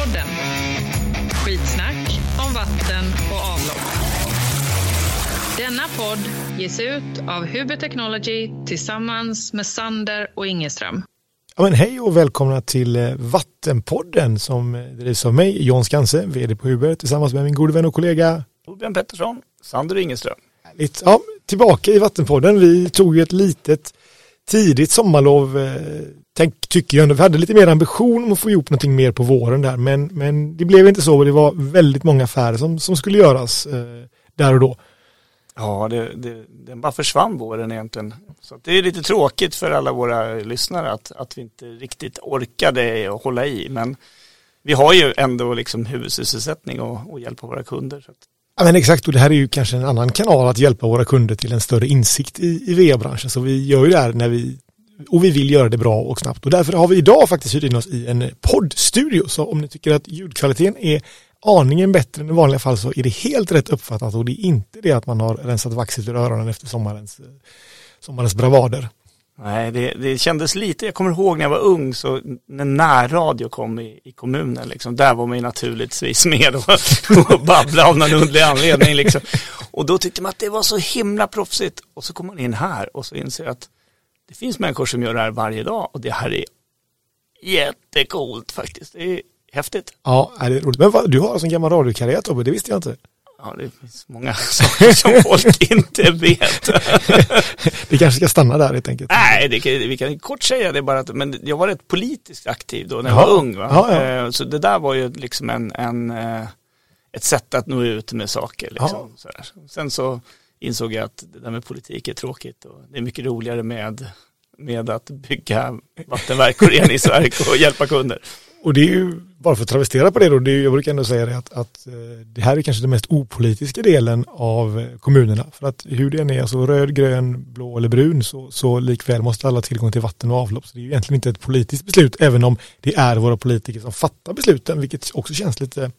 Vattenpodden. Skitsnack om vatten och avlopp. Denna podd ges ut av Huber Technology tillsammans med Sander och Ingeström. Ja, men hej och välkomna till eh, Vattenpodden som drivs av mig, John Skanse, vd på Huber, tillsammans med min gode vän och kollega Torbjörn Pettersson, Sander Ingeström. Härligt. Ja, tillbaka i Vattenpodden. Vi tog ju ett litet tidigt sommarlov, eh, tänk, tycker jag ändå. Vi hade lite mer ambition om att få ihop någonting mer på våren där, men, men det blev inte så och det var väldigt många affärer som, som skulle göras eh, där och då. Ja, det, det, den bara försvann våren egentligen. Så det är lite tråkigt för alla våra lyssnare att, att vi inte riktigt orkade att hålla i. Men vi har ju ändå liksom huvudsysselsättning och, och hjälpa våra kunder. Ja men exakt och det här är ju kanske en annan kanal att hjälpa våra kunder till en större insikt i, i VA-branschen. Så vi gör ju det här när vi och vi vill göra det bra och snabbt och därför har vi idag faktiskt hyrt in oss i en poddstudio. Så om ni tycker att ljudkvaliteten är aningen bättre än i vanliga fall så är det helt rätt uppfattat och det är inte det att man har rensat vaxet ur öronen efter sommarens, eh, sommarens bravader. Nej, det, det kändes lite, jag kommer ihåg när jag var ung så när närradio kom i, i kommunen, liksom, där var man ju naturligtvis med och, och babblade av någon underlig anledning. Liksom. Och då tyckte man att det var så himla proffsigt och så kom man in här och så inser att det finns människor som gör det här varje dag och det här är jättecoolt faktiskt. Det är häftigt. Ja, det är roligt. Men vad, du har alltså en gammal radiokarriär Tobbe, det visste jag inte. Ja, det finns många saker som folk inte vet. vi kanske ska stanna där helt enkelt. Nej, det kan, vi kan kort säga det bara att men jag var rätt politiskt aktiv då när jag ja. var ung. Va? Ja, ja. Eh, så det där var ju liksom en, en, eh, ett sätt att nå ut med saker. Liksom, Sen så insåg jag att det där med politik är tråkigt och det är mycket roligare med, med att bygga vattenverk och reningsverk och hjälpa kunder. Och det är ju, bara för att travestera på det då, det är, jag brukar ändå säga det att, att eh, det här är kanske den mest opolitiska delen av eh, kommunerna. För att hur det än är, alltså röd, grön, blå eller brun, så, så likväl måste alla tillgång till vatten och avlopp. Så det är ju egentligen inte ett politiskt beslut, även om det är våra politiker som fattar besluten, vilket också känns lite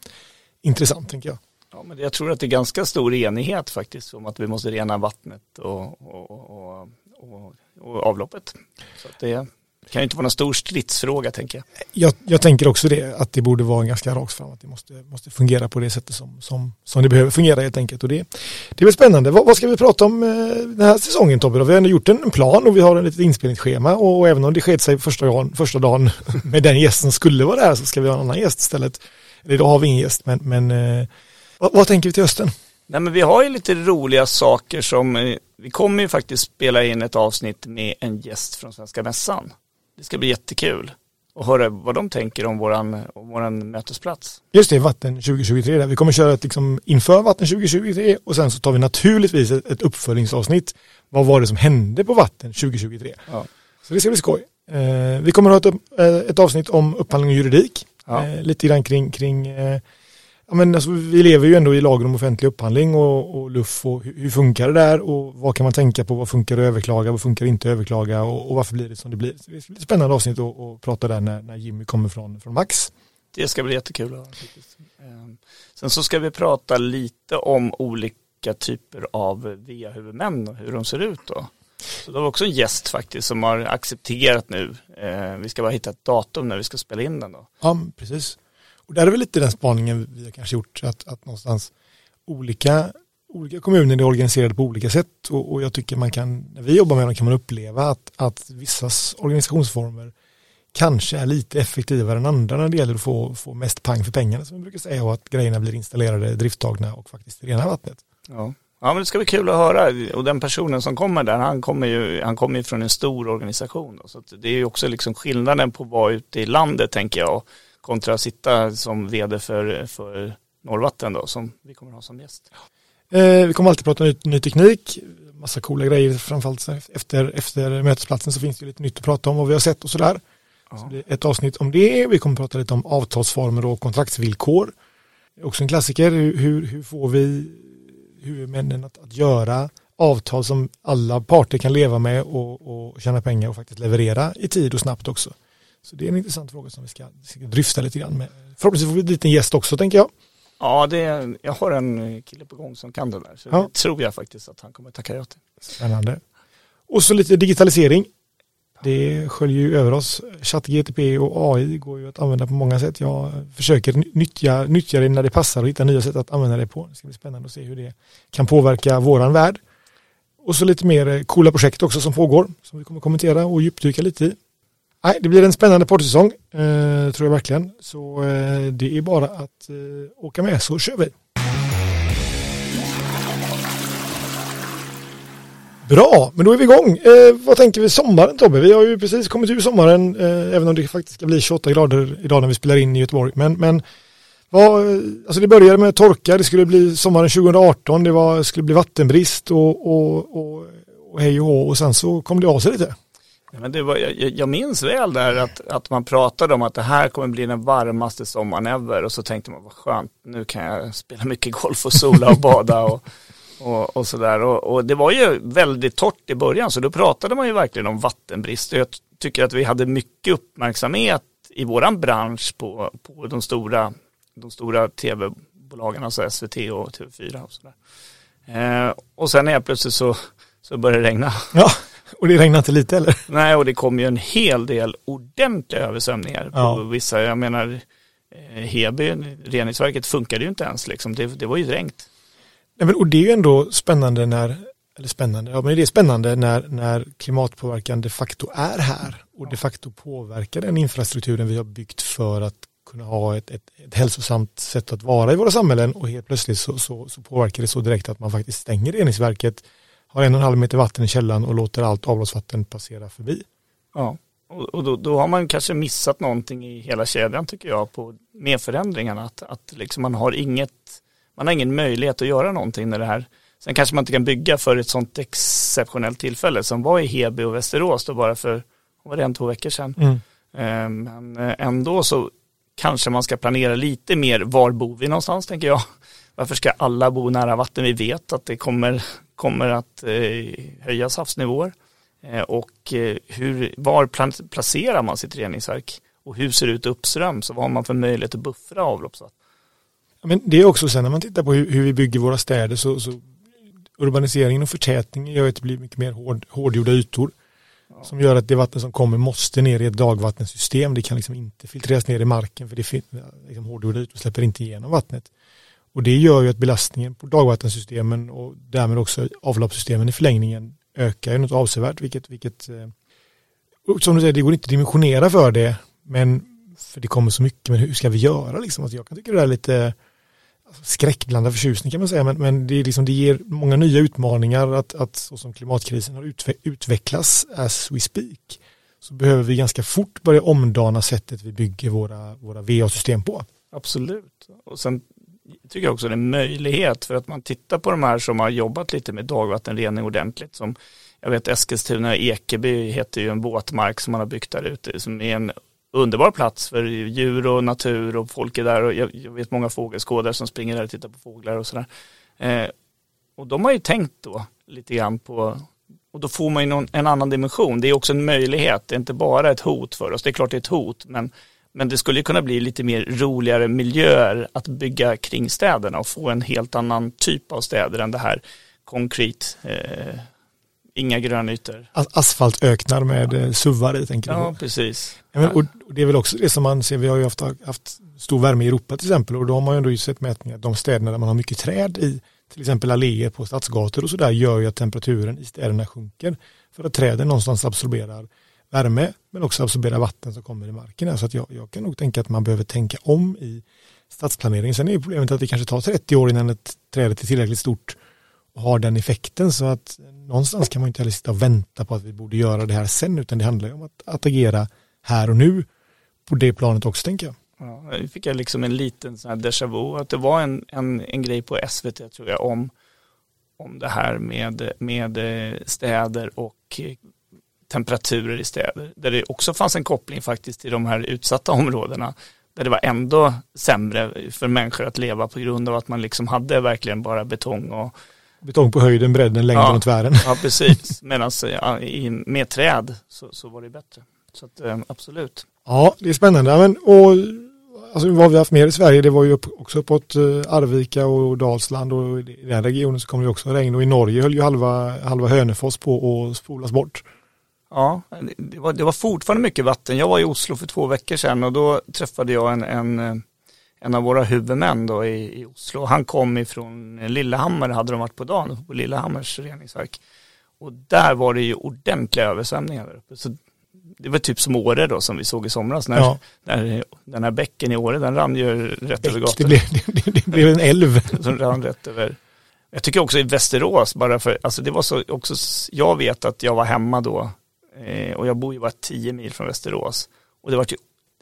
intressant, tänker jag. Ja, men jag tror att det är ganska stor enighet faktiskt om att vi måste rena vattnet och, och, och, och, och avloppet. Så det, det kan ju inte vara någon stor stridsfråga tänker jag. jag. Jag tänker också det, att det borde vara en ganska rakt fram, att det måste, måste fungera på det sättet som, som, som det behöver fungera helt enkelt. Och det, det är väl spännande. Vad, vad ska vi prata om eh, den här säsongen Tobbe? Vi har ändå gjort en plan och vi har en litet inspelningsschema och, och även om det skedde sig första dagen, första dagen med den gästen som skulle vara där så ska vi ha en annan gäst istället. Eller idag har vi ingen gäst, men, men eh, vad, vad tänker vi till hösten? Nej men vi har ju lite roliga saker som, eh, vi kommer ju faktiskt spela in ett avsnitt med en gäst från Svenska Mässan. Det ska bli jättekul att höra vad de tänker om våran, om våran mötesplats. Just det, Vatten 2023. Där. Vi kommer köra ett liksom inför Vatten 2023 och sen så tar vi naturligtvis ett, ett uppföljningsavsnitt. Vad var det som hände på Vatten 2023? Ja. Så det ska bli skoj. Eh, vi kommer att ha ett, eh, ett avsnitt om upphandling och juridik. Ja. Eh, lite grann kring, kring eh, Ja, men alltså, vi lever ju ändå i lagen om offentlig upphandling och, och LUF och hur, hur, funkar det där och vad kan man tänka på, vad funkar att överklaga, vad funkar inte att överklaga och, och varför blir det som det blir. Det ett spännande avsnitt att, att prata där när, när Jimmy kommer från, från Max. Det ska bli jättekul. Ehm, sen så ska vi prata lite om olika typer av VA-huvudmän och hur de ser ut då. Så det var också en gäst faktiskt som har accepterat nu. Ehm, vi ska bara hitta ett datum när vi ska spela in den då. Ja, precis. Och där är väl lite den spaningen vi har kanske gjort, att, att någonstans olika, olika kommuner är organiserade på olika sätt och, och jag tycker man kan, när vi jobbar med dem kan man uppleva att, att vissas organisationsformer kanske är lite effektivare än andra när det gäller att få, få mest pang för pengarna som vi brukar säga och att grejerna blir installerade, drifttagna och faktiskt rena vattnet. Ja. Ja men det ska bli kul att höra och den personen som kommer där han kommer ju han kommer ju från en stor organisation då, så det är ju också liksom skillnaden på att vara ute i landet tänker jag kontra att sitta som vd för, för Norrvatten då, som vi kommer ha som gäst. Eh, vi kommer alltid prata ny, ny teknik, massa coola grejer, framförallt efter, efter mötesplatsen så finns det lite nytt att prata om vad vi har sett och sådär. Ja. Så det ett avsnitt om det, vi kommer prata lite om avtalsformer och kontraktsvillkor. Också en klassiker, hur, hur, hur får vi huvudmännen att, att göra avtal som alla parter kan leva med och, och tjäna pengar och faktiskt leverera i tid och snabbt också. Så det är en intressant fråga som vi ska, ska dryfta lite grann med. Förhoppningsvis får vi en gäst också tänker jag. Ja, det är, jag har en kille på gång som kan det där. Så ja. det tror jag faktiskt att han kommer tacka ja till. Spännande. Och så lite digitalisering. Det sköljer ju över oss. ChatGTP och AI går ju att använda på många sätt. Jag försöker nyttja, nyttja det när det passar och hitta nya sätt att använda det på. Det ska bli spännande att se hur det kan påverka våran värld. Och så lite mer eh, coola projekt också som pågår som vi kommer kommentera och djupdyka lite i. Nej, det blir en spännande partysäsong, eh, tror jag verkligen. Så eh, det är bara att eh, åka med så kör vi. Bra, men då är vi igång. Eh, vad tänker vi sommaren Tobbe? Vi har ju precis kommit ur sommaren, eh, även om det faktiskt ska bli 28 grader idag när vi spelar in i Göteborg. Men, men vad, alltså det började med torka, det skulle bli sommaren 2018, det var, skulle bli vattenbrist och, och, och, och hej och hå och sen så kom det av sig lite. Men det var, jag, jag minns väl där att, att man pratade om att det här kommer bli den varmaste sommaren ever och så tänkte man vad skönt, nu kan jag spela mycket golf och sola och bada och, och, och sådär. Och, och, det var ju väldigt torrt i början så då pratade man ju verkligen om vattenbrist. Jag tycker att vi hade mycket uppmärksamhet i våran bransch på, på de stora, de stora tv-bolagen, alltså SVT och TV4 och sådär. Eh, och sen helt plötsligt så, så började det regna. Ja. Och det regnar inte lite eller? Nej, och det kom ju en hel del ordentliga översvämningar på ja. vissa. Jag menar, eh, Heby, reningsverket funkade ju inte ens liksom. Det, det var ju dränkt. Nej, men, och det är ju ändå spännande när, eller spännande, ja men det är spännande när, när klimatpåverkan de facto är här och de facto påverkar den infrastrukturen vi har byggt för att kunna ha ett, ett, ett hälsosamt sätt att vara i våra samhällen och helt plötsligt så, så, så påverkar det så direkt att man faktiskt stänger reningsverket har en och en halv meter vatten i källan och låter allt avloppsvatten passera förbi. Ja, och då, då, har man kanske missat någonting i hela kedjan tycker jag på med förändringarna. Att, att liksom man har inget, man har ingen möjlighet att göra någonting när det här Sen kanske man inte kan bygga för ett sånt exceptionellt tillfälle som var i Heby och Västerås då bara för, var det en, två veckor sedan. Mm. Ehm, men eh, ändå så kanske man ska planera lite mer, var bor vi någonstans tänker jag. Varför ska alla bo nära vatten? Vi vet att det kommer kommer att eh, höjas havsnivåer. Eh, och eh, hur, var placerar man sitt reningsverk? Och hur ser det ut uppströms? Och vad har man för möjlighet att buffra avloppsvatten? Men det är också sen när man tittar på hur, hur vi bygger våra städer så, så urbaniseringen och förtätningen gör att det blir mycket mer hård, hårdgjorda ytor. Ja. Som gör att det vatten som kommer måste ner i ett dagvattensystem. Det kan liksom inte filtreras ner i marken för det liksom hårdgjorda ytor släpper inte igenom vattnet. Och det gör ju att belastningen på dagvattensystemen och därmed också avloppssystemen i förlängningen ökar ju något avsevärt, vilket, vilket eh, som du säger, det går inte att dimensionera för det, men för det kommer så mycket, men hur ska vi göra liksom? Alltså jag kan tycka det är lite alltså, skräckblandad förtjusning kan man säga, men, men det, är liksom, det ger många nya utmaningar att, att så som klimatkrisen har utve utvecklats as we speak, så behöver vi ganska fort börja omdana sättet vi bygger våra, våra VA-system på. Absolut. Och sen tycker jag också det är en möjlighet för att man tittar på de här som har jobbat lite med dagvattenrening ordentligt som jag vet Eskilstuna Ekeby heter ju en våtmark som man har byggt där ute som är en underbar plats för djur och natur och folk är där och jag, jag vet många fågelskådare som springer där och tittar på fåglar och sådär. Eh, och de har ju tänkt då lite grann på och då får man ju någon, en annan dimension. Det är också en möjlighet, det är inte bara ett hot för oss. Det är klart det är ett hot, men men det skulle kunna bli lite mer roligare miljöer att bygga kring städerna och få en helt annan typ av städer än det här konkret, eh, inga grönytor. Asfaltöknar med eh, suvar i tänker Ja, precis. Ja, men, och, det är väl också det som man ser, vi har ju haft, haft stor värme i Europa till exempel och då har man ju ändå sett mätningar att de städerna där man har mycket träd i, till exempel alléer på stadsgator och sådär gör ju att temperaturen i städerna sjunker för att träden någonstans absorberar värme men också absorbera vatten som kommer i marken. Så att jag, jag kan nog tänka att man behöver tänka om i stadsplanering. Sen är problemet att det kanske tar 30 år innan ett träd är tillräckligt stort och har den effekten så att någonstans kan man inte heller sitta och vänta på att vi borde göra det här sen utan det handlar ju om att, att agera här och nu på det planet också tänker jag. Ja, nu fick jag liksom en liten sån här déjà vu att det var en, en, en grej på SVT tror jag om, om det här med, med eh, städer och temperaturer i städer. Där det också fanns en koppling faktiskt till de här utsatta områdena. Där det var ändå sämre för människor att leva på grund av att man liksom hade verkligen bara betong och Betong på höjden, bredden, längden ja, och tvären. Ja, precis. Medan ja, med träd så, så var det bättre. Så att, eh, absolut. Ja, det är spännande. Men, och, alltså, vad vi haft mer i Sverige, det var ju upp, också uppåt eh, Arvika och Dalsland och i den regionen så kom det också regn och i Norge höll ju halva, halva Hönefors på att spolas bort. Ja, det var, det var fortfarande mycket vatten. Jag var i Oslo för två veckor sedan och då träffade jag en, en, en av våra huvudmän då i, i Oslo. Han kom ifrån Lillehammer, hade de varit på dagen, på Lillehammers reningsverk. Och där var det ju ordentliga översvämningar där uppe. Så det var typ som Åre då som vi såg i somras när, ja. när den här bäcken i Åre den rann ju rätt Bäck, över gatan. Det blev, det, det blev en älv. som rann rätt över. Jag tycker också i Västerås, bara för, alltså det var så också, jag vet att jag var hemma då eh, och jag bor ju bara tio mil från Västerås. Och det var ju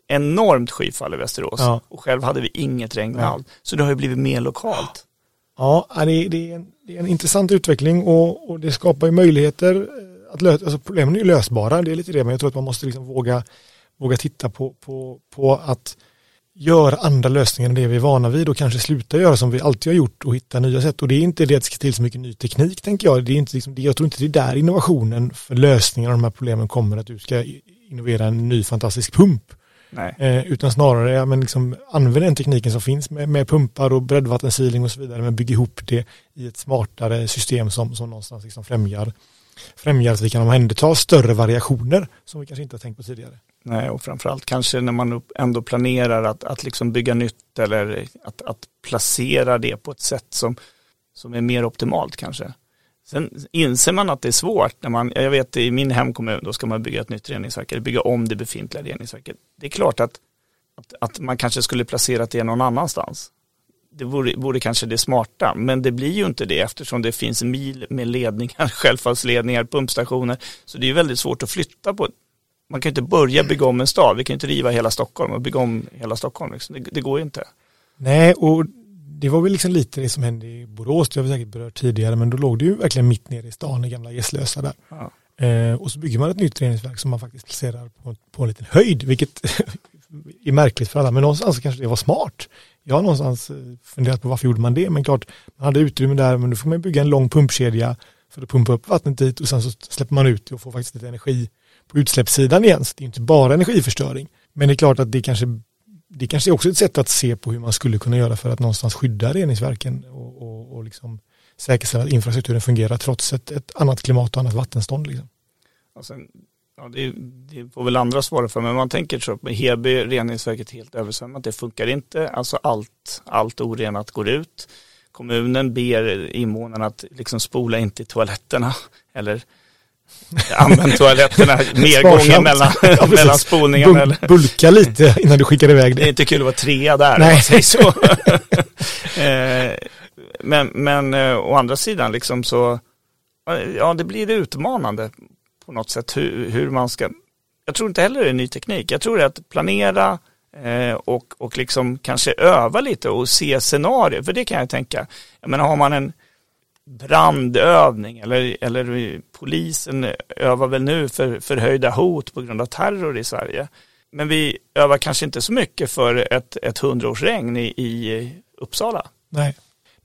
enormt skyfall i Västerås ja. och själv hade vi inget regn alls. Så det har ju blivit mer lokalt. Ja, det är, det är, en, det är en intressant utveckling och, och det skapar ju möjligheter eh, att lösa, alltså problemen är ju lösbara, det är lite det, men jag tror att man måste liksom våga, våga titta på, på, på att göra andra lösningar än det vi är vana vid och kanske sluta göra som vi alltid har gjort och hitta nya sätt. Och det är inte det att det ska till så mycket ny teknik tänker jag. Det är inte liksom, jag tror inte det är där innovationen för lösningar av de här problemen kommer att du ska innovera en ny fantastisk pump. Eh, utan snarare ja, men liksom, använd den tekniken som finns med, med pumpar och breddvattensiling och så vidare men bygg ihop det i ett smartare system som, som någonstans liksom främjar, främjar att vi kan omhänderta större variationer som vi kanske inte har tänkt på tidigare. Nej, och framförallt kanske när man ändå planerar att, att liksom bygga nytt eller att, att placera det på ett sätt som, som är mer optimalt kanske. Sen inser man att det är svårt när man, jag vet i min hemkommun, då ska man bygga ett nytt reningsverk eller bygga om det befintliga reningsverket. Det är klart att, att, att man kanske skulle placera det någon annanstans. Det vore, vore kanske det smarta, men det blir ju inte det eftersom det finns mil med ledningar, självfallsledningar, pumpstationer. Så det är väldigt svårt att flytta på. Man kan inte börja bygga om en stad, vi kan inte riva hela Stockholm och bygga om hela Stockholm. Liksom. Det, det går ju inte. Nej, och det var väl liksom lite det som hände i Borås, det har vi säkert berört tidigare, men då låg det ju verkligen mitt nere i stan, i gamla Gässlösa där. Ja. Eh, och så bygger man ett nytt reningsverk som man faktiskt placerar på, på en liten höjd, vilket är märkligt för alla, men någonstans kanske det var smart. Jag har någonstans eh, funderat på varför gjorde man det, men klart, man hade utrymme där, men då får man bygga en lång pumpkedja för att pumpa upp vattnet dit och sen så släpper man ut det och får faktiskt lite energi på utsläppssidan igen. Så det är inte bara energiförstöring. Men det är klart att det kanske det kanske är också ett sätt att se på hur man skulle kunna göra för att någonstans skydda reningsverken och, och, och liksom säkerställa att infrastrukturen fungerar trots ett, ett annat klimat och annat vattenstånd. Liksom. Alltså, ja, det, det får väl andra svara för, men man tänker så med Heby reningsverket helt översvämmat, det funkar inte, alltså allt, allt orenat går ut. Kommunen ber invånarna att liksom spola in till toaletterna eller Använd toaletterna mer gånger mellan, ja, mellan spolningen. Bul bulka lite innan du skickar iväg det. Det är inte kul att vara trea där, Nej. man säger så. Eh, men, men eh, å andra sidan, liksom så, ja det blir utmanande på något sätt hur, hur man ska, jag tror inte heller det är ny teknik. Jag tror det är att planera eh, och, och liksom kanske öva lite och se scenarier, för det kan jag tänka. Jag menar har man en brandövning eller, eller polisen övar väl nu för förhöjda hot på grund av terror i Sverige. Men vi övar kanske inte så mycket för ett, ett hundraårsregn i, i Uppsala. Nej,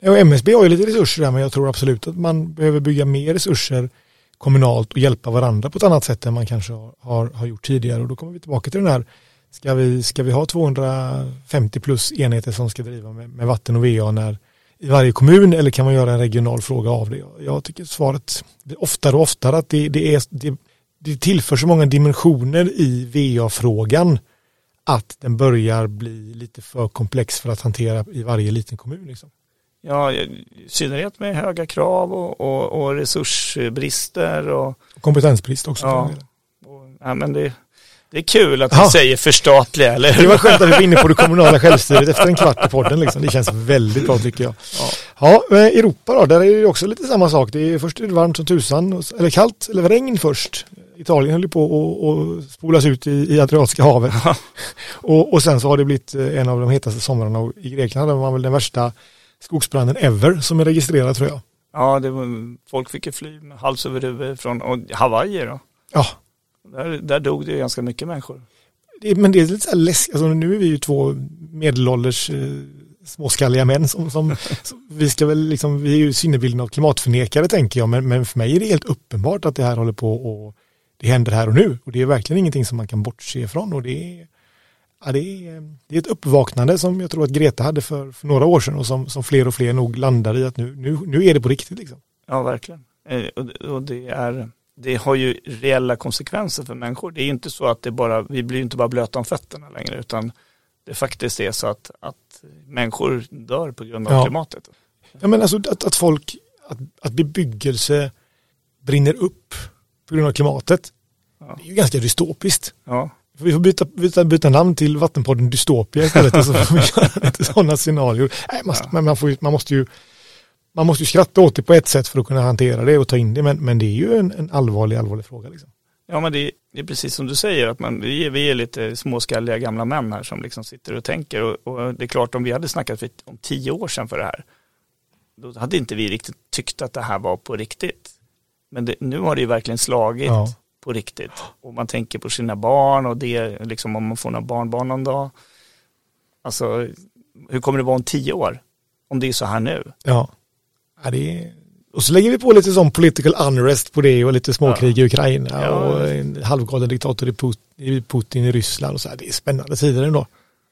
och MSB har ju lite resurser där men jag tror absolut att man behöver bygga mer resurser kommunalt och hjälpa varandra på ett annat sätt än man kanske har, har gjort tidigare och då kommer vi tillbaka till den här Ska vi, ska vi ha 250 plus enheter som ska driva med, med vatten och VA när i varje kommun eller kan man göra en regional fråga av det? Jag tycker svaret oftare och oftare att det, det, är, det, det tillför så många dimensioner i VA-frågan att den börjar bli lite för komplex för att hantera i varje liten kommun. Liksom. Ja, i synnerhet med höga krav och, och, och resursbrister. Och, Kompetensbrist också. Ja, och, ja, men det, det är kul att du säger förstatliga, eller Det var skönt att vi var inne på det kommunala självstyret efter en kvart i podden. Liksom. Det känns väldigt bra tycker jag. Ja, ja Europa då, där är det också lite samma sak. Det är först är det varmt som tusan, eller kallt, eller regn först. Italien höll på att spolas ut i, i Adriatiska havet. och, och sen så har det blivit eh, en av de hetaste somrarna i Grekland. Det var väl den värsta skogsbranden ever som är registrerad tror jag. Ja, det var, folk fick ju fly med hals över huvud från och Hawaii då. Ja, där, där dog det ganska mycket människor. Det, men det är lite så här läskigt, alltså, nu är vi ju två medelålders eh, småskalliga män som, som, vi ska väl liksom, vi är ju sinnebilden av klimatförnekare tänker jag, men, men för mig är det helt uppenbart att det här håller på och det händer här och nu och det är verkligen ingenting som man kan bortse ifrån och det är, ja, det är, det är ett uppvaknande som jag tror att Greta hade för, för några år sedan och som, som fler och fler nog landar i att nu, nu, nu är det på riktigt liksom. Ja, verkligen. Eh, och det är det har ju reella konsekvenser för människor. Det är ju inte så att det bara, vi blir inte bara blöta om fötterna längre utan det faktiskt är så att, att människor dör på grund av ja. klimatet. Ja men alltså att, att folk, att, att bebyggelse brinner upp på grund av klimatet. Ja. Det är ju ganska dystopiskt. Ja. Vi får byta, byta, byta namn till Vattenpodden Dystopia istället så får vi göra lite sådana scenarier. Nej, man, ja. man, får, man, måste ju, man måste ju skratta åt det på ett sätt för att kunna hantera det och ta in det, men, men det är ju en, en allvarlig, allvarlig fråga. Liksom. Ja, men det, det, är precis som du säger, att man, vi, är, vi är lite småskalliga gamla män här som liksom sitter och tänker. Och, och, det är klart, om vi hade snackat för, om tio år sedan för det här, då hade inte vi riktigt tyckt att det här var på riktigt. Men det, nu har det ju verkligen slagit ja. på riktigt. Och man tänker på sina barn och det, liksom om man får några barnbarn någon dag. Alltså, hur kommer det vara om tio år? Om det är så här nu. Ja, ja det är... Och så lägger vi på lite sån political unrest på det och lite småkrig ja. i Ukraina ja. och en halvgalen diktator i Putin i Ryssland och så här. Det är spännande tider ändå.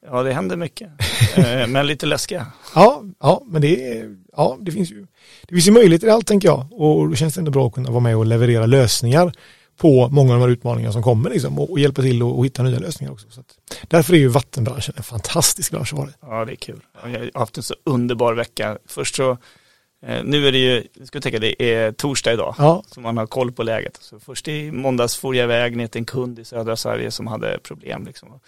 Ja, det händer mycket. Eh, men lite läskiga. Ja, ja, men det, ja, det finns ju det finns ju möjligheter i allt tänker jag. Och då känns det ändå bra att kunna vara med och leverera lösningar på många av de här utmaningarna som kommer liksom, och, och hjälpa till och, och, hitta nya lösningar också. Så att, därför är ju vattenbranschen en fantastisk bransch att vara Ja, det är kul. Jag har haft en så underbar vecka. Först så nu är det ju, jag ska tänka det är torsdag idag, ja. så man har koll på läget. Så först i måndags for jag iväg ner till en kund i södra Sverige som hade problem. Liksom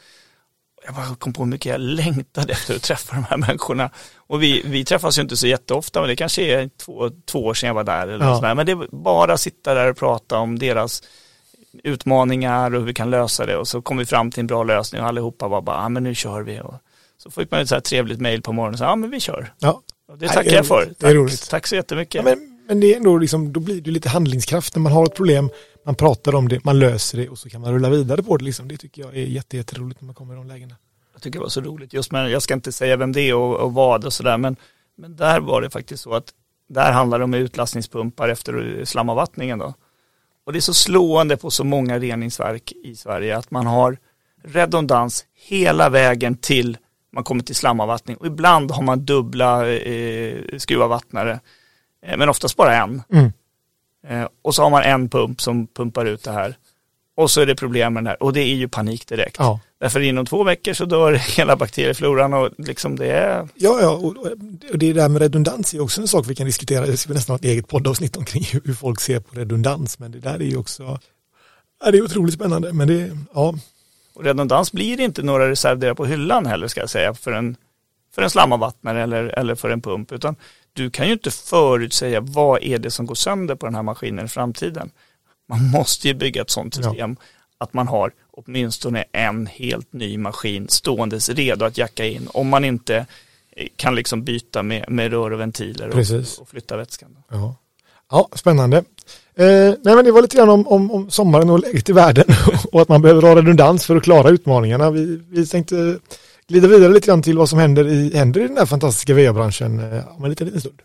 jag bara kom på hur mycket jag längtade efter att träffa de här människorna. Och vi, vi träffas ju inte så jätteofta, men det kanske är två, två år sedan jag var där. Eller ja. sådär. Men det är bara att sitta där och prata om deras utmaningar och hur vi kan lösa det. Och så kom vi fram till en bra lösning och allihopa var bara, ja ah, men nu kör vi. Och så fick man ett så här trevligt mail på morgonen, ja ah, men vi kör. Ja. Det tackar jag för. Tack, det är roligt. tack så jättemycket. Ja, men, men det är ändå liksom, då blir det lite handlingskraft när man har ett problem man pratar om det, man löser det och så kan man rulla vidare på det. Liksom. Det tycker jag är jätteroligt när man kommer i de lägena. Jag tycker det var så roligt just med, jag ska inte säga vem det är och, och vad och sådär, men, men där var det faktiskt så att där handlar det om utlastningspumpar efter slamavvattningen då. Och det är så slående på så många reningsverk i Sverige att man har redundans hela vägen till man kommer till slamavvattning och ibland har man dubbla eh, skruvavattnare eh, men oftast bara en. Mm. Eh, och så har man en pump som pumpar ut det här. Och så är det problem med den här och det är ju panik direkt. Ja. Därför inom två veckor så dör hela bakteriefloran och liksom det är... Ja, ja, och, och det där med redundans är också en sak vi kan diskutera. Det ska vi nästan ha ett eget poddavsnitt omkring hur folk ser på redundans. Men det där är ju också, ja, det är otroligt spännande. Men det, ja. Och redundans blir inte några reservdelar på hyllan heller ska jag säga för en, för en slamavvattnare eller, eller för en pump. Utan du kan ju inte förutsäga vad är det som går sönder på den här maskinen i framtiden. Man måste ju bygga ett sådant system ja. att man har åtminstone en helt ny maskin ståendes redo att jacka in om man inte eh, kan liksom byta med, med rör och ventiler och, och, flytta vätskan. Ja, ja spännande. Eh, nej men det var lite grann om, om, om sommaren och läget i världen och att man behöver ha redundans för att klara utmaningarna. Vi, vi tänkte glida vidare lite grann till vad som händer i, händer i den här fantastiska VA-branschen eh, om en liten, liten stund.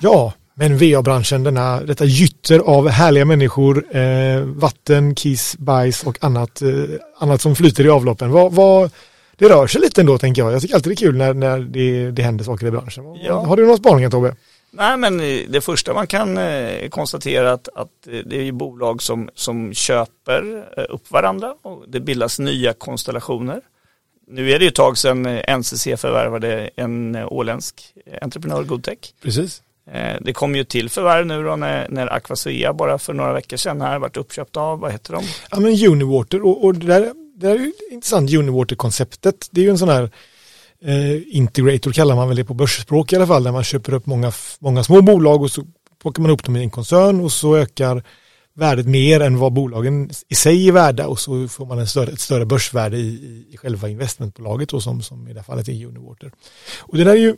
Ja, men VA-branschen, denna, detta gytter av härliga människor, eh, vatten, kiss, bajs och annat, eh, annat som flyter i avloppen. Vad, vad, det rör sig lite ändå tänker jag. Jag tycker alltid det är kul när, när det, det händer saker i branschen. Ja. Har du några spaningar Tobbe? Nej men eh, det första man kan eh, konstatera att, att det är bolag som, som köper eh, upp varandra och det bildas nya konstellationer. Nu är det ju ett tag sedan NCC förvärvade en åländsk entreprenör Goodtech. Precis. Eh, det kom ju till förvärv nu då när, när Aquasea bara för några veckor sedan här varit uppköpt av, vad heter de? Ja men Uniwater och, och där, det är ju intressant Uniwater-konceptet. Det är ju en sån här eh, integrator kallar man väl det på börsspråk i alla fall, där man köper upp många, många små bolag och så plockar man upp dem i en koncern och så ökar värdet mer än vad bolagen i sig är värda och så får man en större, ett större börsvärde i, i själva investmentbolaget och som, som i det här fallet är Uniwater. Och det där är ju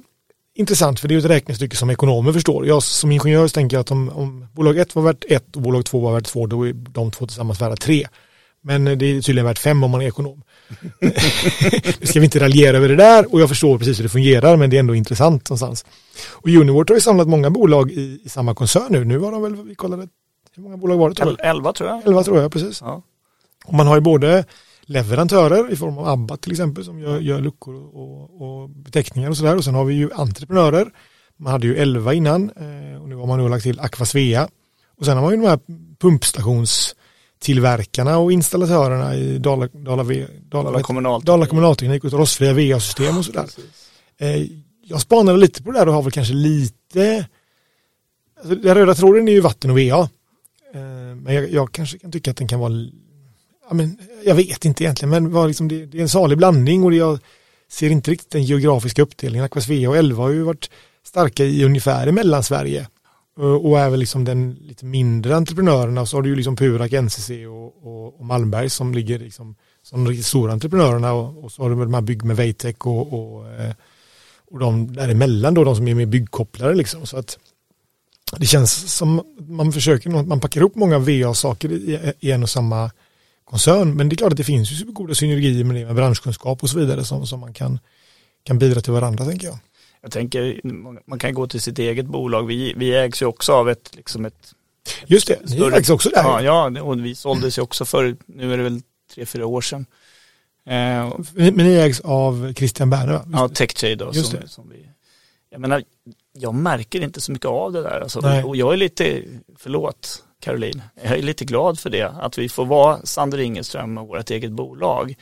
intressant för det är ett räknestycke som ekonomer förstår. Jag som ingenjör tänker jag att om, om bolag 1 var värt 1 och bolag 2 var värt 2 då är de två tillsammans värda 3. Men det är tydligen värt 5 om man är ekonom. nu ska vi inte raljera över det där och jag förstår precis hur det fungerar men det är ändå intressant någonstans. Och Uniwort har ju samlat många bolag i, i, samma koncern nu. Nu har de väl, vi kollade, hur många bolag var det? Tror 11 tror jag. 11 tror jag, precis. Ja. Och man har ju både leverantörer i form av ABBA till exempel som gör, gör luckor och, och beteckningar och sådär. Och sen har vi ju entreprenörer, Man hade ju 11 innan och nu har man nu lagt till Aquasvea. Och sen har man ju de här pumpstationstillverkarna och installatörerna i Dala, Dala, Dala, Dala, kommunal. Dala kommunalteknik och rostfria VA-system och sådär. Jag spanade lite på det där och har väl kanske lite Alltså, den röda tråden är ju vatten och VA. Men jag, jag, kanske kan tycka att den kan vara ja, men, jag vet inte egentligen, men var liksom, det, det, är en salig blandning och jag ser inte riktigt den geografiska uppdelningen. Aqua Svea och 11 har ju varit starka i ungefär i Mellansverige Eh, och även liksom den lite mindre entreprenörerna så har du ju liksom Purak, NCC och, och, och Malmberg som ligger liksom som de riktigt stora entreprenörerna och, och så har du de här bygg med Veitech och, och, eh, och de däremellan då, de som är mer byggkopplare liksom. Så att det känns som man försöker, man packar ihop många VA-saker i, i en och samma koncern. Men det är klart att det finns ju goda synergier med det med branschkunskap och så vidare som, som man kan, kan bidra till varandra tänker jag. Jag tänker, man kan gå till sitt eget bolag. Vi, vi ägs ju också av ett, liksom ett Just det, ni större, ägs också där. Ja, ja, och vi såldes ju också för, nu är det väl tre, fyra år sedan. Eh, men ni ägs av Christian Berner va? Ja, TechTrade då. Just som, det. Som vi, jag menar, jag märker inte så mycket av det där. Alltså, och jag är lite, förlåt, Caroline. Jag är lite glad för det, att vi får vara Sander Ingeström och vårt eget bolag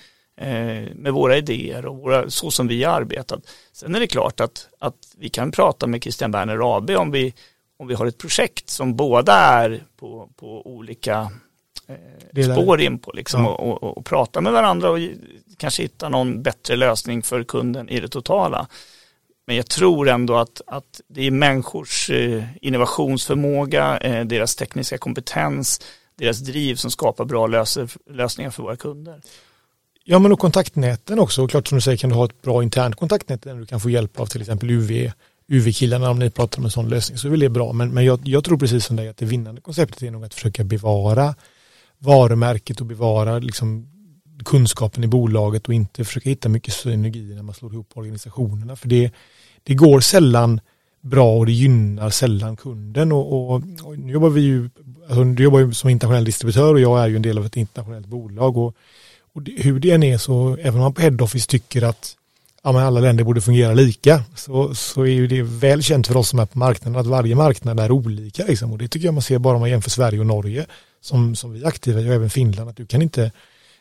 med våra idéer och våra, så som vi har arbetat. Sen är det klart att, att vi kan prata med Christian Berner AB om vi, om vi har ett projekt som båda är på, på olika eh, spår in på liksom, ja. och, och, och, prata med varandra och kanske hitta någon bättre lösning för kunden i det totala. Men jag tror ändå att, att det är människors eh, innovationsförmåga, eh, deras tekniska kompetens, deras driv som skapar bra löser, lösningar för våra kunder. Ja men och kontaktnäten också, klart som du säger kan du ha ett bra internt kontaktnät där du kan få hjälp av till exempel UV, UV-killarna om ni pratar om en sån lösning så är väl det bra. Men, men jag, jag tror precis som dig att det vinnande konceptet är nog att försöka bevara varumärket och bevara liksom kunskapen i bolaget och inte försöka hitta mycket synergier när man slår ihop organisationerna. För det, det går sällan bra och det gynnar sällan kunden. Och, och, och nu jobbar vi ju, alltså, du jobbar ju som internationell distributör och jag är ju en del av ett internationellt bolag. Och, och det, hur det än är så, även om man på head office tycker att ja, men alla länder borde fungera lika, så, så är ju det väl känt för oss som är på marknaden att varje marknad är olika. Liksom. Och det tycker jag man ser bara om man jämför Sverige och Norge, som, som vi är aktiva i, och även Finland, att du kan inte,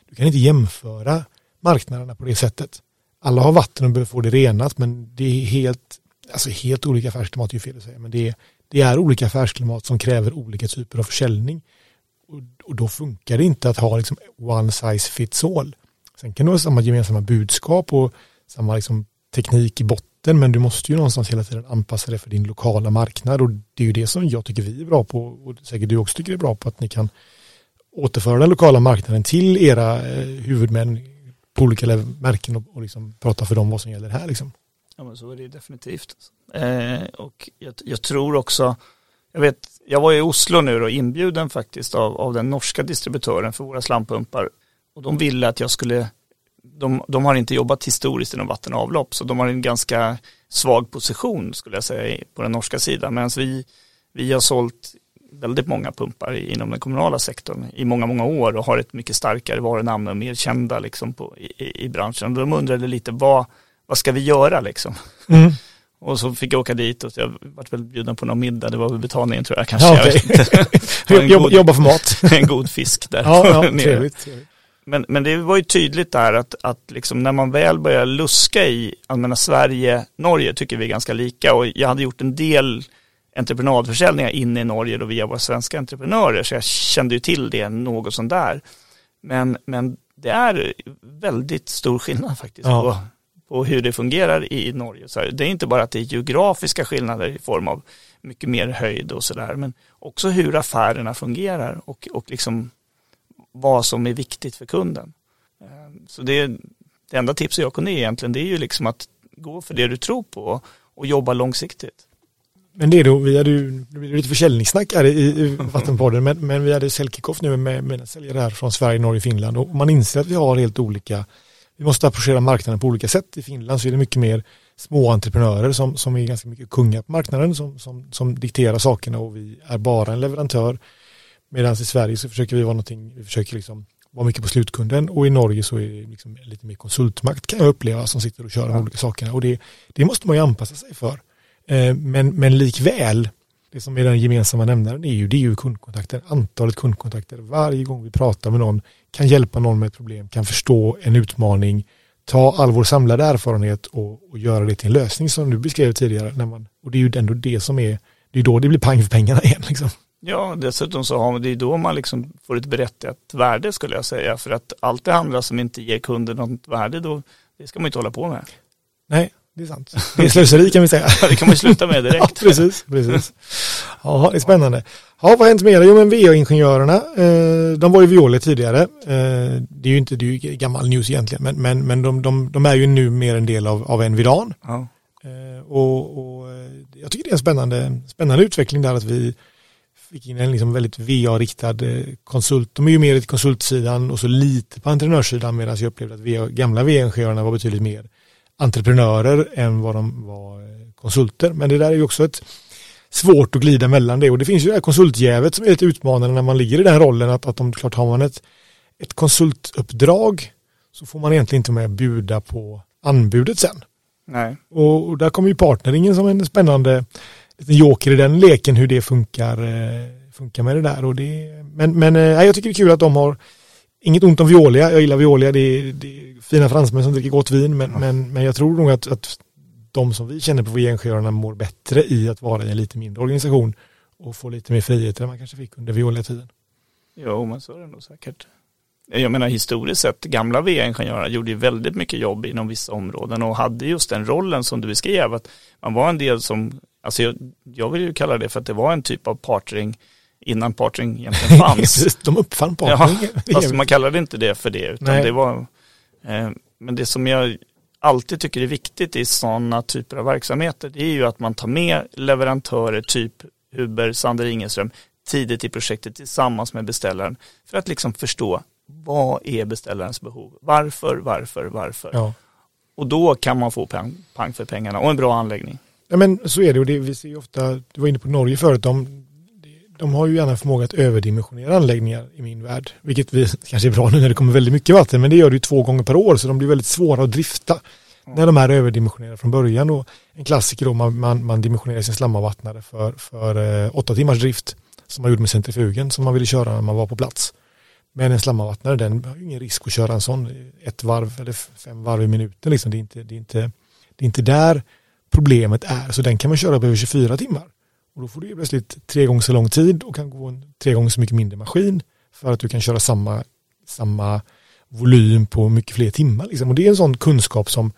du kan inte jämföra marknaderna på det sättet. Alla har vatten och behöver få det renat, men det är helt alltså helt olika affärsklimat är ju fel att säga, men det är, det är olika affärsklimat som kräver olika typer av försäljning. Och, och då funkar det inte att ha liksom one size fits all. Sen kan du ha samma gemensamma budskap och samma liksom teknik i botten, men du måste ju någonstans hela tiden anpassa det för din lokala marknad och det är ju det som jag tycker vi är bra på och säkert du också tycker är bra på att ni kan återföra den lokala marknaden till era eh, huvudmän på olika märken och, och liksom prata för dem vad som gäller här. Liksom. Ja men så är det definitivt. Eh, och jag, jag, tror också, jag vet, jag var i Oslo nu och inbjuden faktiskt av, av den norska distributören för våra slampumpar. Och de ville att jag skulle, de, de har inte jobbat historiskt inom vatten och avlopp, så de har en ganska svag position skulle jag säga på den norska sidan. Medan vi, vi har sålt väldigt många pumpar inom den kommunala sektorn i många, många år och har ett mycket starkare varunamn och mer kända liksom på, i, i branschen. De undrade lite vad, vad ska vi göra liksom? Mm. Och så fick jag åka dit och jag vart väl bjuden på någon middag, det var väl betalningen tror jag kanske. Ja, okay. jag jobba, jobba för mat. en god fisk där. Ja, ja, trevligt, trevligt. Men, men det var ju tydligt där att, att liksom när man väl börjar luska i, allmänna Sverige, Norge tycker vi är ganska lika och jag hade gjort en del entreprenadförsäljningar inne i Norge då via våra svenska entreprenörer så jag kände ju till det något sånt där. Men, men det är väldigt stor skillnad faktiskt ja. på på hur det fungerar i Norge. Så det är inte bara att det är geografiska skillnader i form av mycket mer höjd och sådär, men också hur affärerna fungerar och, och liksom vad som är viktigt för kunden. Ehm, så det, det enda tipset jag kunde ge egentligen, det är ju liksom att gå för det du tror på och jobba långsiktigt. Men det är då, vi hade ju lite försäljningssnack här i, i Vattenpodden, men, men vi hade säljkickoff nu med, med säljare här från Sverige, Norge, Finland och man inser att vi har helt olika vi måste approchera marknaden på olika sätt. I Finland så är det mycket mer små entreprenörer som, som är ganska mycket kungar på marknaden som, som, som dikterar sakerna och vi är bara en leverantör. Medan i Sverige så försöker vi vara någonting, vi försöker liksom vara mycket på slutkunden och i Norge så är det liksom lite mer konsultmakt kan jag uppleva som sitter och kör de olika sakerna och det, det måste man ju anpassa sig för. Eh, men, men likväl, det som är den gemensamma nämnaren är ju, det är ju kundkontakter, antalet kundkontakter. Varje gång vi pratar med någon, kan hjälpa någon med ett problem, kan förstå en utmaning, ta all vår samlade erfarenhet och, och göra det till en lösning som du beskrev tidigare. När man, och det är ju ändå det som är, det är då det blir pang för pengarna igen. Liksom. Ja, dessutom så har man, det är då man liksom får ett berättigat värde skulle jag säga. För att allt det andra som inte ger kunden något värde, då, det ska man inte hålla på med. Nej, det är sant. Det är slöseri kan vi säga. det kan man sluta med direkt. ja, precis, precis. Ja, det är spännande. Ja, vad har hänt mer? Jo, men VA-ingenjörerna, eh, de var ju Viole tidigare. Eh, det är ju inte, det är ju gammal news egentligen, men, men, men de, de, de är ju nu mer en del av, av Envidan. Ja. Eh, och, och jag tycker det är en spännande, spännande utveckling där att vi fick in en liksom väldigt VA-riktad konsult. De är ju mer i konsultsidan och så lite på entreprenörssidan medan jag upplevde att VA, gamla VA-ingenjörerna var betydligt mer entreprenörer än vad de var eh, konsulter. Men det där är ju också ett svårt att glida mellan det och det finns ju det här konsultjävet som är lite utmanande när man ligger i den rollen att, att de, klart har man ett, ett konsultuppdrag så får man egentligen inte med bjuda på anbudet sen. Nej. Och, och där kommer ju partneringen som en spännande liten joker i den leken hur det funkar, eh, funkar med det där. Och det, men men äh, jag tycker det är kul att de har Inget ont om Violia, jag gillar Violia, det är, det är fina fransmän som dricker gott vin, men, ja. men, men jag tror nog att, att de som vi känner på VN mår bättre i att vara i en lite mindre organisation och få lite mer frihet än man kanske fick under Violia-tiden. Jo, men så är det nog säkert. Jag menar historiskt sett, gamla VA-ingenjörer gjorde ju väldigt mycket jobb inom vissa områden och hade just den rollen som du beskrev, att man var en del som, alltså jag, jag vill ju kalla det för att det var en typ av partring innan partring egentligen fanns. De uppfann partring. Ja, fast man kallade inte det för det, utan Nej. det var, eh, men det som jag alltid tycker är viktigt i sådana typer av verksamheter, det är ju att man tar med leverantörer typ Uber, Sander Ingeström, tidigt i projektet tillsammans med beställaren för att liksom förstå vad är beställarens behov? Varför, varför, varför? Ja. Och då kan man få pang, pang, för pengarna och en bra anläggning. Ja men så är det och det, vi ser ju ofta, du var inne på Norge förut, de, de har ju gärna förmåga att överdimensionera anläggningar i min värld. Vilket vi, kanske är bra nu när det kommer väldigt mycket vatten, men det gör det ju två gånger per år så de blir väldigt svåra att drifta när de är överdimensionerade från början. Och en klassiker då, man, man, man dimensionerar sin slamavvattnare för, för eh, åtta timmars drift som man gjorde med centrifugen som man ville köra när man var på plats. Men en slamavvattnare, den har ju ingen risk att köra en sån ett varv eller fem varv i minuten. Liksom. Det, är inte, det, är inte, det är inte där problemet är, så den kan man köra på över 24 timmar. Och då får du plötsligt tre gånger så lång tid och kan gå en tre gånger så mycket mindre maskin för att du kan köra samma, samma volym på mycket fler timmar. Liksom. Och det är en sån kunskap som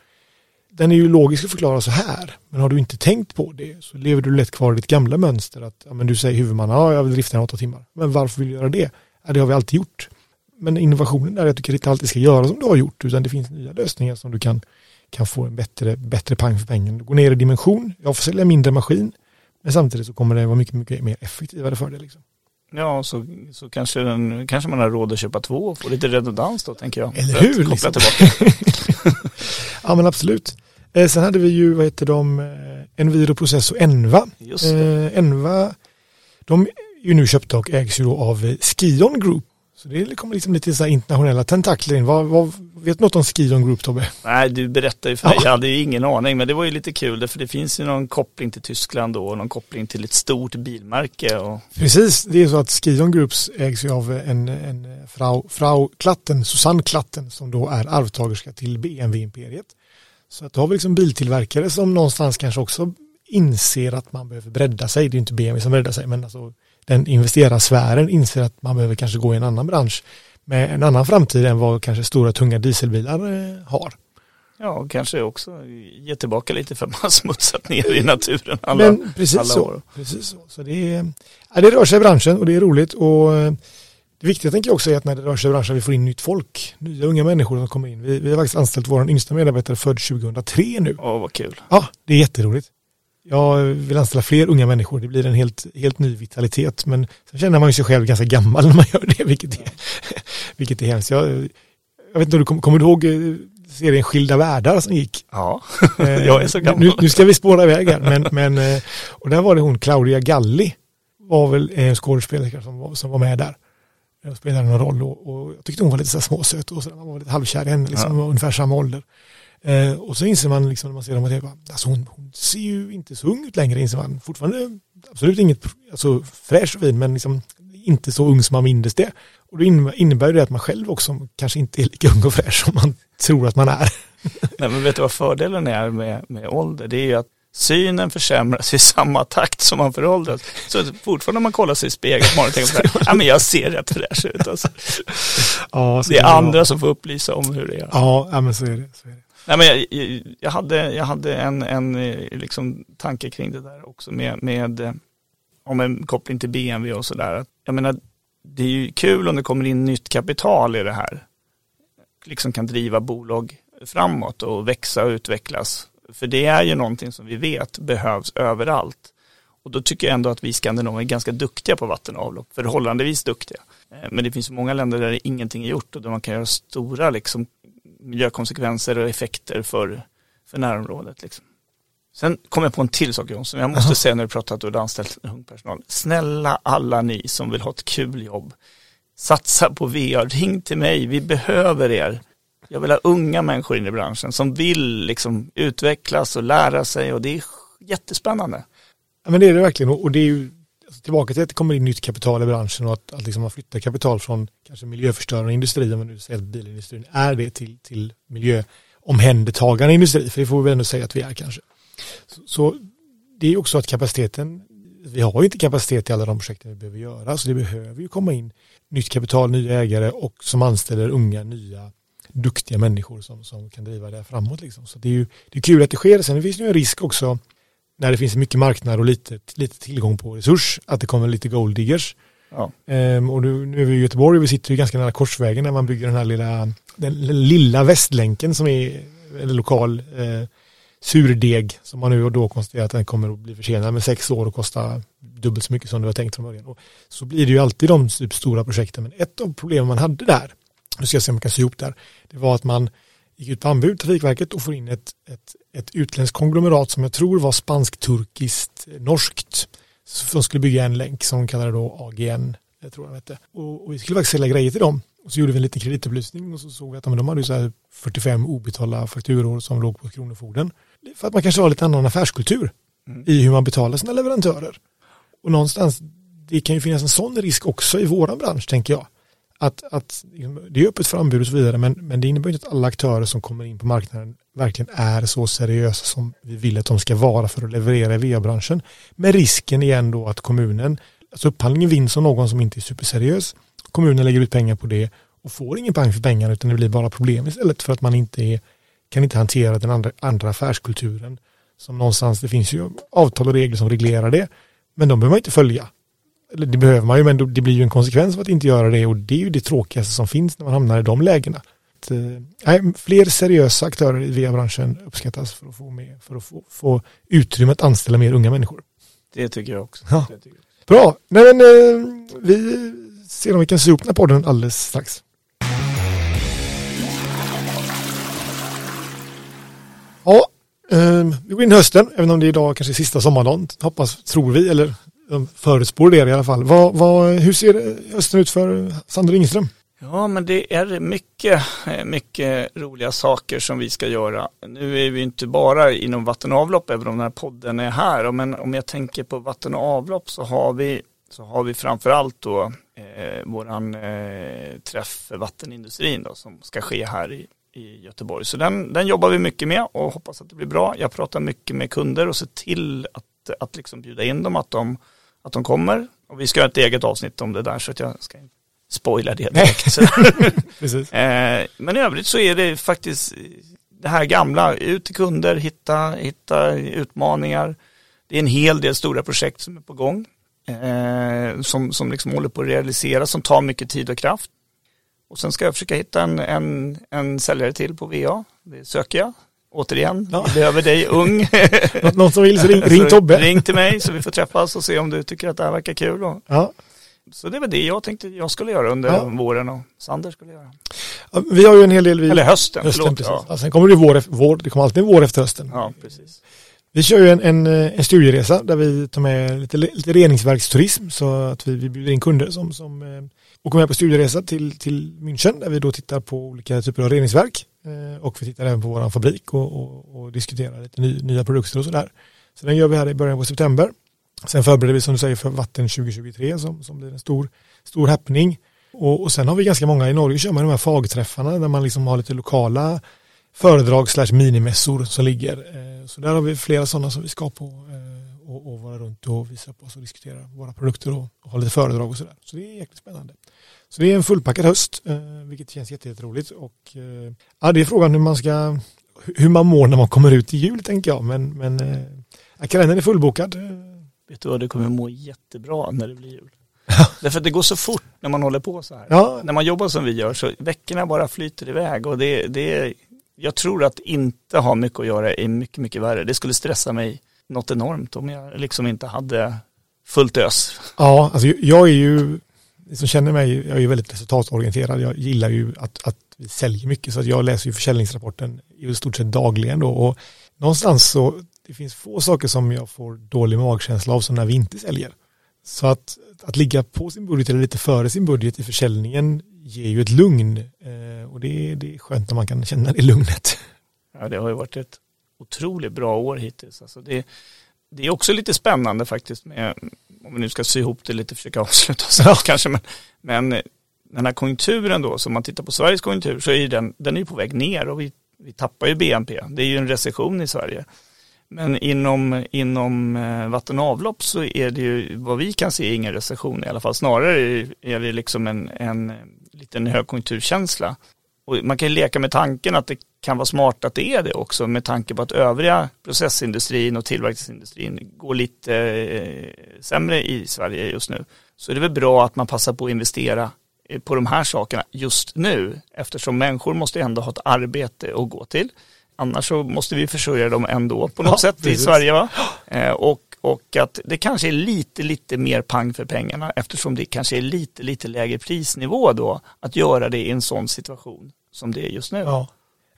den är ju logisk att förklara så här. Men har du inte tänkt på det så lever du lätt kvar i ditt gamla mönster. Att ja, men du säger huvudman, ja jag vill drifta den åtta timmar. Men varför vill du göra det? Ja, det har vi alltid gjort. Men innovationen är att du inte alltid ska göra som du har gjort utan det finns nya lösningar som du kan, kan få en bättre, bättre pang för pengen. Du går ner i dimension, jag får sälja mindre maskin men samtidigt så kommer det vara mycket, mycket mer effektivare för det. Liksom. Ja, så, så kanske, den, kanske man har råd att köpa två och få lite redundans då, tänker jag. Eller hur? Liksom. ja, men absolut. Eh, sen hade vi ju, vad heter de, eh, Enviro Process och Enva. Just. Eh, Enva, de är ju nu köpta och ägs ju då av Skion Group så det kommer liksom lite så internationella tentakler in. Vad, vad, vet du något om Skidon Group Tobbe? Nej, du berättade ju för mig. Ja. Jag hade ju ingen aning, men det var ju lite kul. För det finns ju någon koppling till Tyskland då, och någon koppling till ett stort bilmärke. Och... Precis, det är så att Skidon Groups ägs ju av en, en frau, frau Klatten, Susanne Klatten, som då är arvtagerska till BMW-imperiet. Så att då har vi liksom biltillverkare som någonstans kanske också inser att man behöver bredda sig. Det är inte BMW som breddar sig, men alltså den investerarsfären inser att man behöver kanske gå i en annan bransch med en annan framtid än vad kanske stora tunga dieselbilar eh, har. Ja, kanske också ge tillbaka lite för man smutsat ner i naturen alla, Men precis alla så, år. Precis så. så det, är, ja, det rör sig i branschen och det är roligt. Och eh, det viktiga tänker jag också är att när det rör sig i branschen vi får in nytt folk, nya unga människor som kommer in. Vi, vi har faktiskt anställt vår yngsta medarbetare född 2003 nu. Åh, vad kul. Ja, det är jätteroligt jag vill anställa fler unga människor. Det blir en helt, helt ny vitalitet. Men sen känner man ju sig själv ganska gammal när man gör det, vilket är, vilket är hemskt. Jag, jag vet inte, du kommer, kommer du ihåg eh, serien Skilda världar som gick? Ja, jag är så gammal. Nu, nu ska vi spåra iväg här. Men, men, eh, och där var det hon, Claudia Galli, var väl en skådespelerska som var, som var med där. Jag spelade någon roll och, och jag tyckte hon var lite så småsöt och så, man var lite halvkär i henne, liksom, ja. ungefär samma ålder. Eh, och så inser man liksom när man ser dem att alltså hon, hon ser ju inte så ung ut längre inser man. Fortfarande absolut inget alltså, fräsch och fin men liksom inte så ung som man mindes det. Och då innebär det att man själv också kanske inte är lika ung och fräsch som man tror att man är. Nej men vet du vad fördelen är med, med ålder? Det är ju att synen försämras i samma takt som man föråldras. Så fortfarande när man kollar sig i spegeln på morgonen tänker man, ja men jag ser rätt fräsch ut alltså. Ja, det är andra som får upplysa om hur det är. Ja, ja men så är det. Så är det. Nej, men jag, jag, hade, jag hade en, en eh, liksom, tanke kring det där också med, med eh, om en koppling till BMW och sådär. Jag menar, det är ju kul om det kommer in nytt kapital i det här. Liksom kan driva bolag framåt och växa och utvecklas. För det är ju någonting som vi vet behövs överallt. Och då tycker jag ändå att vi skandinaver är ganska duktiga på vatten och avlopp, förhållandevis duktiga. Eh, men det finns många länder där ingenting är gjort och där man kan göra stora liksom, miljökonsekvenser och effekter för, för närområdet. Liksom. Sen kom jag på en till sak Jonsson, jag måste Aha. säga när du pratar att du har anställt ung personal. Snälla alla ni som vill ha ett kul jobb, satsa på VR, ring till mig, vi behöver er. Jag vill ha unga människor in i branschen som vill liksom utvecklas och lära sig och det är jättespännande. Ja, men det är det verkligen och det är ju alltså, tillbaka till att det kommer in nytt kapital i branschen och att, att liksom man flyttar kapital från kanske miljöförstörande industri, om man nu säger att bilindustrin är det till, till miljöomhändertagande industri, för det får vi väl ändå säga att vi är kanske. Så, så det är också att kapaciteten, vi har ju inte kapacitet i alla de projekten vi behöver göra, så det behöver ju komma in nytt kapital, nya ägare och som anställer unga, nya, duktiga människor som, som kan driva det här framåt. Liksom. Så det är ju det är kul att det sker. Sen finns det ju en risk också när det finns mycket marknad och lite, lite tillgång på resurs, att det kommer lite gold diggers. Ja. Ehm, och nu, nu är vi i Göteborg och vi sitter ju ganska nära Korsvägen när man bygger den här lilla, den lilla västlänken som är en lokal eh, surdeg som man nu och då konstaterar att den kommer att bli försenad med sex år och kosta dubbelt så mycket som det var tänkt från början. Och så blir det ju alltid de typ stora projekten. Men ett av problemen man hade där, nu ska jag se om jag kan sy ihop där, det var att man gick ut på anbud, Trafikverket, och får in ett, ett, ett utländskt konglomerat som jag tror var spansk-turkiskt, norskt, som skulle bygga en länk som de kallade då AGN, jag tror jag hette. Och, och vi skulle faktiskt sälja grejer till dem. Och så gjorde vi en liten kreditupplysning och så såg vi att de hade så 45 obetalda fakturor som låg på Kronofogden. För att man kanske har lite annan affärskultur mm. i hur man betalar sina leverantörer. Och någonstans, det kan ju finnas en sån risk också i våran bransch, tänker jag. Att, att liksom, det är öppet för anbud och så vidare, men, men det innebär inte att alla aktörer som kommer in på marknaden verkligen är så seriösa som vi vill att de ska vara för att leverera i VA-branschen. Med risken igen då att kommunen, alltså upphandlingen vinns av någon som inte är superseriös. Kommunen lägger ut pengar på det och får ingen pang för pengarna utan det blir bara problem istället för att man inte är kan inte hantera den andra, andra affärskulturen. Som någonstans, det finns ju avtal och regler som reglerar det. Men de behöver man inte följa. Det behöver man ju, men det blir ju en konsekvens av att inte göra det och det är ju det tråkigaste som finns när man hamnar i de lägena. Att, eh, fler seriösa aktörer i VA-branschen uppskattas för att få, med, för att få, få utrymme att anställa mer unga människor. Det tycker jag också. Ja. Bra, Nej, men, eh, vi ser om vi kan se upp den här podden alldeles strax. Ja, eh, vi går in i hösten, även om det är idag kanske sista sommardagen, hoppas, tror vi, eller förutspår det i alla fall. Vad, vad, hur ser hösten ut för Sander Ingström? Ja, men det är mycket, mycket roliga saker som vi ska göra. Nu är vi inte bara inom vatten och avlopp, även om den här podden är här. Men om jag tänker på vatten och avlopp så har vi, så har vi framförallt då eh, våran eh, träff för vattenindustrin då, som ska ske här i i Göteborg. Så den, den jobbar vi mycket med och hoppas att det blir bra. Jag pratar mycket med kunder och ser till att, att liksom bjuda in dem, att de, att de kommer. Och vi ska ha ett eget avsnitt om det där så att jag ska inte spoila det direkt. eh, men i övrigt så är det faktiskt det här gamla, ut till kunder, hitta, hitta utmaningar. Det är en hel del stora projekt som är på gång. Eh, som, som liksom håller på att realiseras, som tar mycket tid och kraft. Och sen ska jag försöka hitta en, en, en säljare till på VA. Det söker jag. Återigen, ja. vi behöver dig ung. Någon som vill så ring, ring Tobbe. Ring till mig så vi får träffas och se om du tycker att det här verkar kul. Och... Ja. Så det var det jag tänkte jag skulle göra under ja. våren och Sander skulle göra. Ja, vi har ju en hel del. Vi... Eller hösten, hösten förlåt. Precis. Ja. sen kommer det vår, vår, det kommer alltid vår efter hösten. Ja, precis. Vi kör ju en, en, en studieresa där vi tar med lite, lite reningsverksturism så att vi, vi bjuder in kunder som, som eh, åker med på studieresa till, till München där vi då tittar på olika typer av reningsverk. Eh, och vi tittar även på vår fabrik och, och, och diskuterar lite ny, nya produkter och sådär. Så den gör vi här i början på september. Sen förbereder vi som du säger för vatten 2023 som, som blir en stor, stor happening. Och, och sen har vi ganska många, i Norge kör man de här fagträffarna där man liksom har lite lokala föredrag slash minimässor som ligger. Eh, så där har vi flera sådana som vi ska på eh, och, och vara runt och visa upp oss och diskutera våra produkter och, och ha lite föredrag och sådär. Så det är jäkligt spännande. Så det är en fullpackad höst, eh, vilket känns jätteroligt. Och, ja, det är frågan hur man ska, hur man mår när man kommer ut i jul tänker jag. Men, men ja, kalendern är fullbokad. Vet du vad, du kommer må jättebra när det blir jul. Därför att det går så fort när man håller på så här. Ja. När man jobbar som vi gör så veckorna bara flyter iväg och det, det jag tror att inte ha mycket att göra är mycket, mycket värre. Det skulle stressa mig något enormt om jag liksom inte hade fullt ös. Ja, alltså jag är ju, ni som känner mig, jag är ju väldigt resultatorienterad. Jag gillar ju att, att vi säljer mycket så att jag läser ju försäljningsrapporten i stort sett dagligen då och någonstans så det finns få saker som jag får dålig magkänsla av som när vi inte säljer. Så att, att ligga på sin budget eller lite före sin budget i försäljningen ger ju ett lugn eh, och det, det är skönt när man kan känna det lugnet. Ja, det har ju varit ett otroligt bra år hittills. Alltså det, det är också lite spännande faktiskt med, om vi nu ska sy ihop det lite, försöka avsluta oss ja. kanske, men, men eh, den här konjunkturen då, som man tittar på Sveriges konjunktur, så är den, den är på väg ner och vi, vi tappar ju BNP. Det är ju en recession i Sverige. Men inom, inom eh, vatten och avlopp så är det ju vad vi kan se ingen recession i alla fall. Snarare är det liksom en, en liten högkonjunkturkänsla. Och man kan ju leka med tanken att det kan vara smart att det är det också med tanke på att övriga processindustrin och tillverkningsindustrin går lite eh, sämre i Sverige just nu. Så är det väl bra att man passar på att investera på de här sakerna just nu eftersom människor måste ändå ha ett arbete att gå till. Annars så måste vi försörja dem ändå på något ja, sätt precis. i Sverige. Va? Eh, och, och att det kanske är lite, lite mer pang för pengarna eftersom det kanske är lite, lite lägre prisnivå då att göra det i en sån situation som det är just nu. Ja.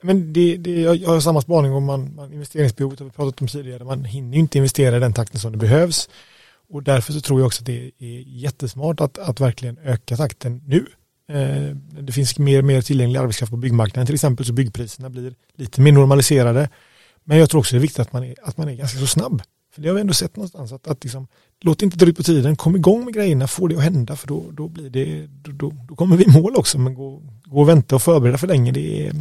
Men det, det, jag har samma spaning om man, man investeringsbehovet har vi pratat om tidigare. Man hinner inte investera i den takten som det behövs. Och därför så tror jag också att det är jättesmart att, att verkligen öka takten nu. Eh, det finns mer och mer tillgänglig arbetskraft på byggmarknaden till exempel så byggpriserna blir lite mer normaliserade. Men jag tror också det är viktigt att man är, att man är ganska så snabb. För det har vi ändå sett någonstans att, att liksom, låt inte dra ut på tiden, kom igång med grejerna, få det att hända för då, då blir det, då, då, då kommer vi i mål också men gå, gå och vänta och förbereda för länge det är,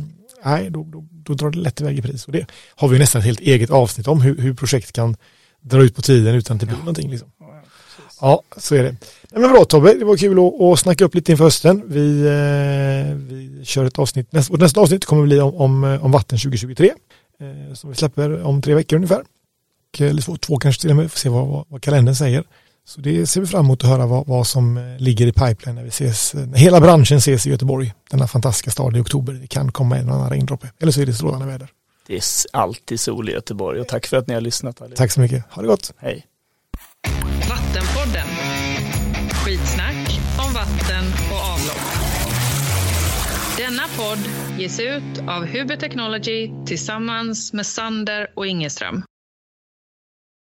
nej då, då, då drar det lätt iväg i pris och det har vi nästan ett helt eget avsnitt om hur, hur projekt kan dra ut på tiden utan att det blir ja. någonting liksom. Ja, så är det. Nej, men bra Tobbe, det var kul att, att snacka upp lite inför hösten. Vi, eh, vi kör ett avsnitt, nästa, och nästa avsnitt kommer bli om, om, om vatten 2023 eh, som vi släpper om tre veckor ungefär. Eller två, två kanske till och med, får se vad, vad, vad kalendern säger. Så det ser vi fram emot att höra vad, vad som eh, ligger i pipeline när vi ses, när hela branschen ses i Göteborg, denna fantastiska stad i oktober. Det kan komma en annan regndroppe, eller så är det strålande väder. Det är alltid sol i Göteborg och tack för att ni har lyssnat. Allihop. Tack så mycket, ha det gott. Hej. Vattenpodden. Skitsnack om vatten och avlopp. Denna podd ges ut av Huber Technology tillsammans med Sander och Ingeström.